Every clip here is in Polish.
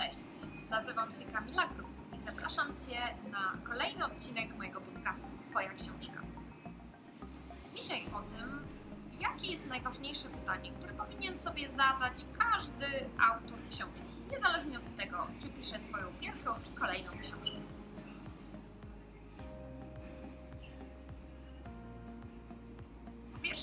Cześć, nazywam się Kamila Grub i zapraszam Cię na kolejny odcinek mojego podcastu Twoja książka. Dzisiaj o tym, jakie jest najważniejsze pytanie, które powinien sobie zadać każdy autor książki, niezależnie od tego, czy pisze swoją pierwszą czy kolejną książkę.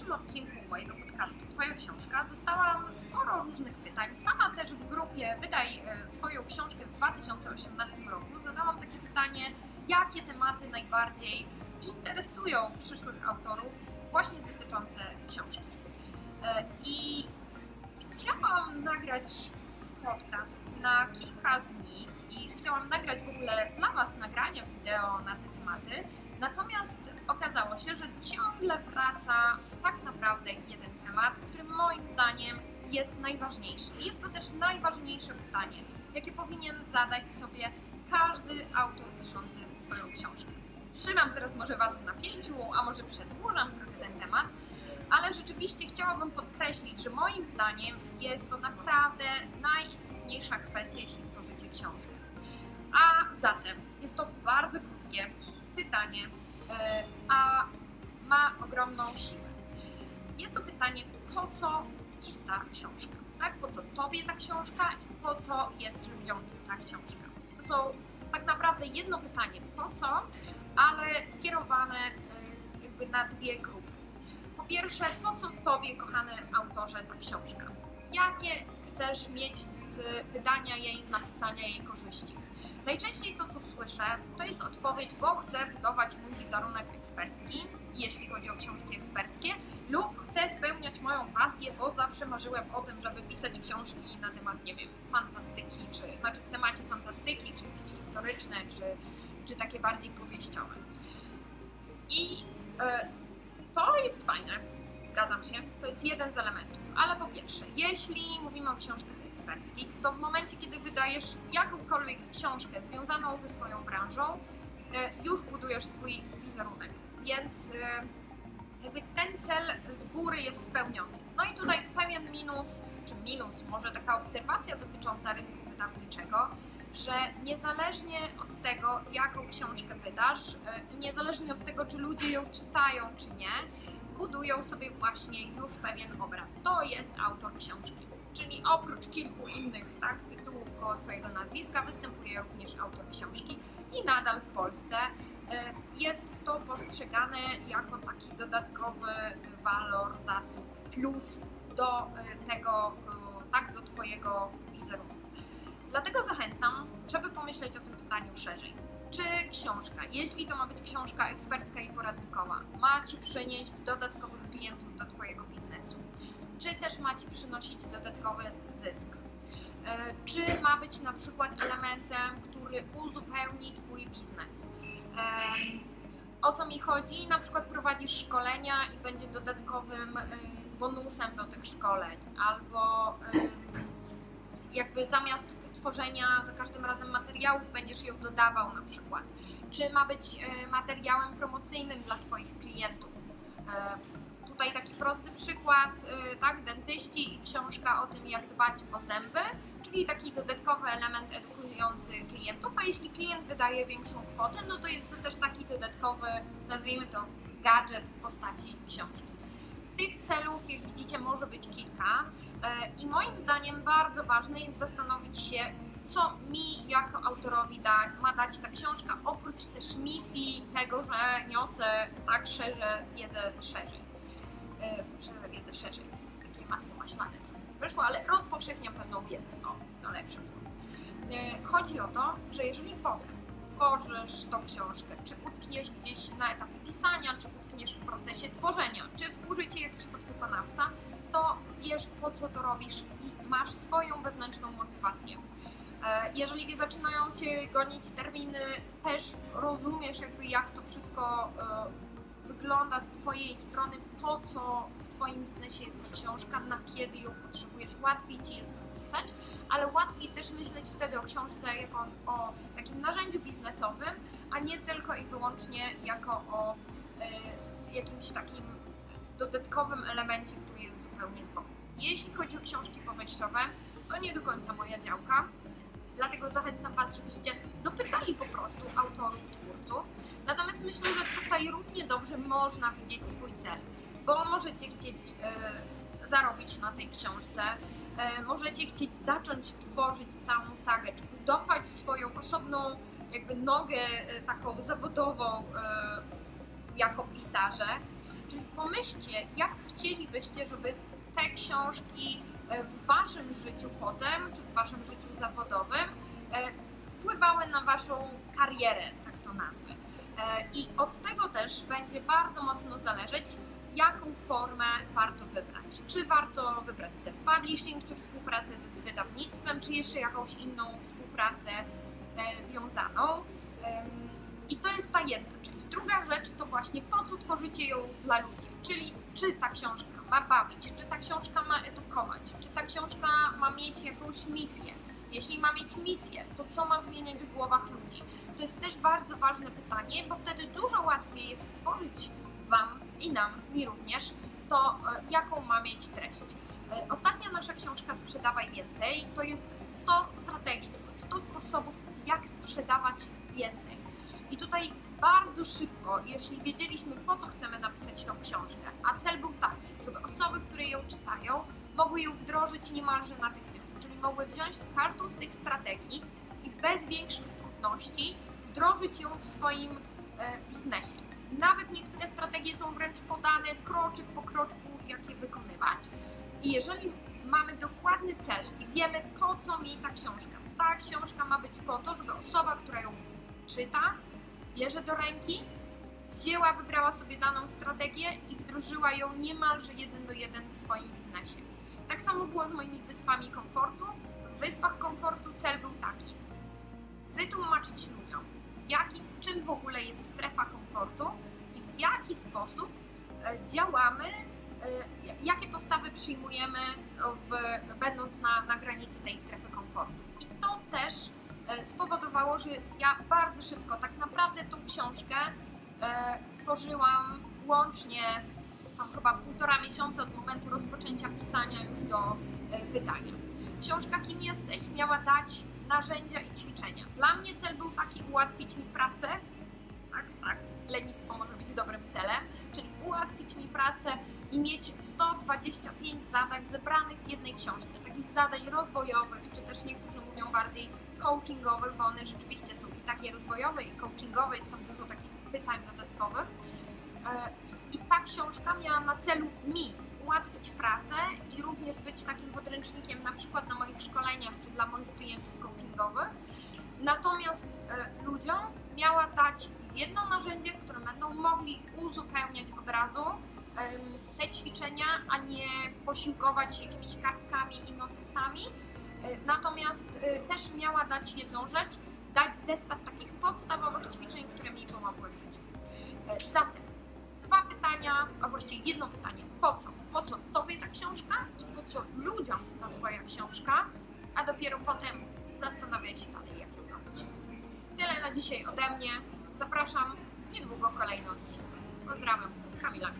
Pierwszym odcinku mojego podcastu Twoja książka dostałam sporo różnych pytań. Sama też w grupie Wydaj e, swoją książkę w 2018 roku zadałam takie pytanie, jakie tematy najbardziej interesują przyszłych autorów właśnie dotyczące książki. E, I chciałam nagrać podcast na kilka z nich i chciałam nagrać w ogóle dla Was nagrania wideo na te tematy. Natomiast okazało się, że ciągle wraca tak naprawdę jeden temat, który moim zdaniem jest najważniejszy. I jest to też najważniejsze pytanie, jakie powinien zadać sobie każdy autor piszący swoją książkę. Trzymam teraz może Was w napięciu, a może przedłużam trochę ten temat, ale rzeczywiście chciałabym podkreślić, że moim zdaniem jest to naprawdę najistotniejsza kwestia, jeśli tworzycie książkę. A zatem jest to bardzo krótkie pytanie, a ma ogromną siłę. Jest to pytanie, po co Ci ta książka? Tak? Po co Tobie ta książka i po co jest ludziom ta książka? To są tak naprawdę jedno pytanie, po co, ale skierowane e, jakby na dwie grupy. Po pierwsze, po co Tobie, kochany autorze, ta książka? Jakie chcesz mieć z wydania jej, z napisania jej korzyści? Najczęściej to, co słyszę, to jest odpowiedź, bo chcę budować mój wizerunek ekspercki, jeśli chodzi o książki eksperckie, lub chcę spełniać moją pasję, bo zawsze marzyłem o tym, żeby pisać książki na temat, nie wiem, fantastyki, czy znaczy w temacie fantastyki, czy jakieś historyczne, czy, czy takie bardziej powieściowe. I e, to jest fajne, zgadzam się, to jest jeden z elementów, ale po pierwsze, jeśli mówimy o książkach eksperckich, to w momencie, kiedy wydajesz jakąkolwiek książkę związaną ze swoją branżą, e, już budujesz swój wizerunek, więc e, jakby ten cel z góry jest spełniony. No i tutaj pewien minus, czy minus, może taka obserwacja dotycząca rynku wydawniczego, że niezależnie od tego, jaką książkę wydasz e, i niezależnie od tego, czy ludzie ją czytają, czy nie, budują sobie właśnie już pewien obraz. To jest autor książki. Czyli oprócz kilku innych tak, tytułów koło Twojego nazwiska występuje również autor książki i nadal w Polsce e, jest to postrzegane jako taki dodatkowy walor, zasób, plus do e, tego, e, tak, do Twojego wizerunku. Dlatego zachęcam, żeby pomyśleć o tym pytaniu szerzej. Czy książka, jeśli to ma być książka ekspercka i poradnikowa, ma Ci przynieść dodatkowych klientów do Twojego biznesu? Czy też ma Ci przynosić dodatkowy zysk? E, czy ma być na przykład elementem, który uzupełni Twój biznes? E, o co mi chodzi? Na przykład prowadzisz szkolenia i będzie dodatkowym e, bonusem do tych szkoleń, albo jakby zamiast tworzenia za każdym razem materiałów będziesz ją dodawał na przykład. Czy ma być materiałem promocyjnym dla Twoich klientów? Tutaj taki prosty przykład, tak, dentyści i książka o tym, jak dbać o zęby, czyli taki dodatkowy element edukujący klientów, a jeśli klient wydaje większą kwotę, no to jest to też taki dodatkowy, nazwijmy to, gadżet w postaci książki. Tych celów, jak widzicie, może być kilka i moim zdaniem bardzo ważne jest zastanowić się, co mi jako autorowi da, ma dać ta książka, oprócz też misji tego, że niosę tak szerzej, jedę szerzej. Yy, wiedzę szerzej. Takie masło maślane wyszło, ale rozpowszechniam pewną wiedzę. O, to lepsze słowo. Yy, chodzi o to, że jeżeli potem tworzysz tą książkę, czy utkniesz gdzieś na etapie pisania, czy utkniesz w procesie tworzenia, czy wkurzy Cię jakiś podwykonawca, to wiesz po co to robisz i masz swoją wewnętrzną motywację. E, jeżeli zaczynają Cię gonić terminy, też rozumiesz jakby jak to wszystko e, wygląda z Twojej strony, po co w Twoim biznesie jest ta książka, na kiedy ją potrzebujesz, łatwiej Ci jest to wpisać, ale łatwiej też myśleć wtedy o książce jako o takim narzędziu biznesowym, a nie tylko i wyłącznie jako o y, jakimś takim dodatkowym elemencie, który jest zupełnie z boku. Jeśli chodzi o książki powieściowe, to nie do końca moja działka Dlatego zachęcam Was, żebyście dopytali po prostu autorów, twórców. Natomiast myślę, że tutaj równie dobrze można widzieć swój cel, bo możecie chcieć e, zarobić na tej książce, e, możecie chcieć zacząć tworzyć całą sagę, czy budować swoją osobną jakby nogę e, taką zawodową e, jako pisarze. Czyli pomyślcie, jak chcielibyście, żeby te książki e, w waszym życiu potem, czy w waszym życiu zawodowym e, wpływały na waszą karierę, tak to nazwę. E, I od tego też będzie bardzo mocno zależeć, jaką formę warto wybrać. Czy warto wybrać self-publishing, czy współpracę z wydawnictwem, czy jeszcze jakąś inną współpracę wiązaną. I to jest ta jedna. Druga rzecz to właśnie po co tworzycie ją dla ludzi, czyli czy ta książka ma bawić, czy ta książka ma edukować, czy ta książka ma mieć jakąś misję. Jeśli ma mieć misję, to co ma zmieniać w głowach ludzi? To jest też bardzo ważne pytanie, bo wtedy dużo łatwiej jest stworzyć Wam i nam, mi również, to e, jaką ma mieć treść. E, Ostatnia nasza książka Sprzedawaj Więcej to jest 100 strategii, 100 sposobów, jak sprzedawać więcej. I tutaj bardzo szybko, jeśli wiedzieliśmy po co chcemy napisać tą książkę, a cel był taki, żeby osoby, które ją czytają, mogły ją wdrożyć niemalże natychmiast, czyli mogły wziąć każdą z tych strategii i bez większych trudności wdrożyć ją w swoim e, biznesie. Nawet niektóre strategie są wręcz podane kroczek po kroczku, jak je wykonywać. I jeżeli mamy dokładny cel i wiemy po co mi ta książka, ta książka ma być po to, żeby osoba, która ją czyta, bierze do ręki, wzięła, wybrała sobie daną strategię i wdrożyła ją niemalże jeden do jeden w swoim biznesie. Tak samo było z moimi wyspami komfortu. W wyspach komfortu cel był taki: wytłumaczyć ludziom, jaki, czym w ogóle jest strefa komfortu i w jaki sposób e, działamy, e, jakie postawy przyjmujemy, w, będąc na, na granicy tej strefy komfortu. I to też spowodowało, że ja bardzo szybko, tak naprawdę tą książkę e, tworzyłam łącznie tam chyba półtora miesiąca od momentu rozpoczęcia pisania już do e, wydania. Książka Kim jesteś miała dać narzędzia i ćwiczenia. Dla mnie cel był taki ułatwić mi pracę. Tak, tak. Lenistwo może być dobrym celem, czyli ułatwić mi pracę i mieć 125 zadań zebranych w jednej książce. Takich zadań rozwojowych, czy też niektórzy mówią bardziej coachingowych, bo one rzeczywiście są i takie rozwojowe, i coachingowe, jest tam dużo takich pytań dodatkowych. E, I ta książka miała na celu mi ułatwić pracę i również być takim podręcznikiem na przykład na moich szkoleniach czy dla moich klientów coachingowych. Natomiast e, ludziom miała dać jedno narzędzie, w którym będą mogli uzupełniać od razu te ćwiczenia, a nie posiłkować się jakimiś kartkami i notesami. E, Natomiast e, też miała dać jedną rzecz, dać zestaw takich podstawowych ćwiczeń, które mi pomogły w życiu. E, Zatem dwa pytania, a właściwie jedno pytanie. Po co? Po co Tobie ta książka i po co ludziom ta Twoja książka? A dopiero potem zastanawiaj się dalej, jak ją robić. Tyle na dzisiaj ode mnie. Zapraszam niedługo kolejny odcinek. Pozdrawiam, Kamila.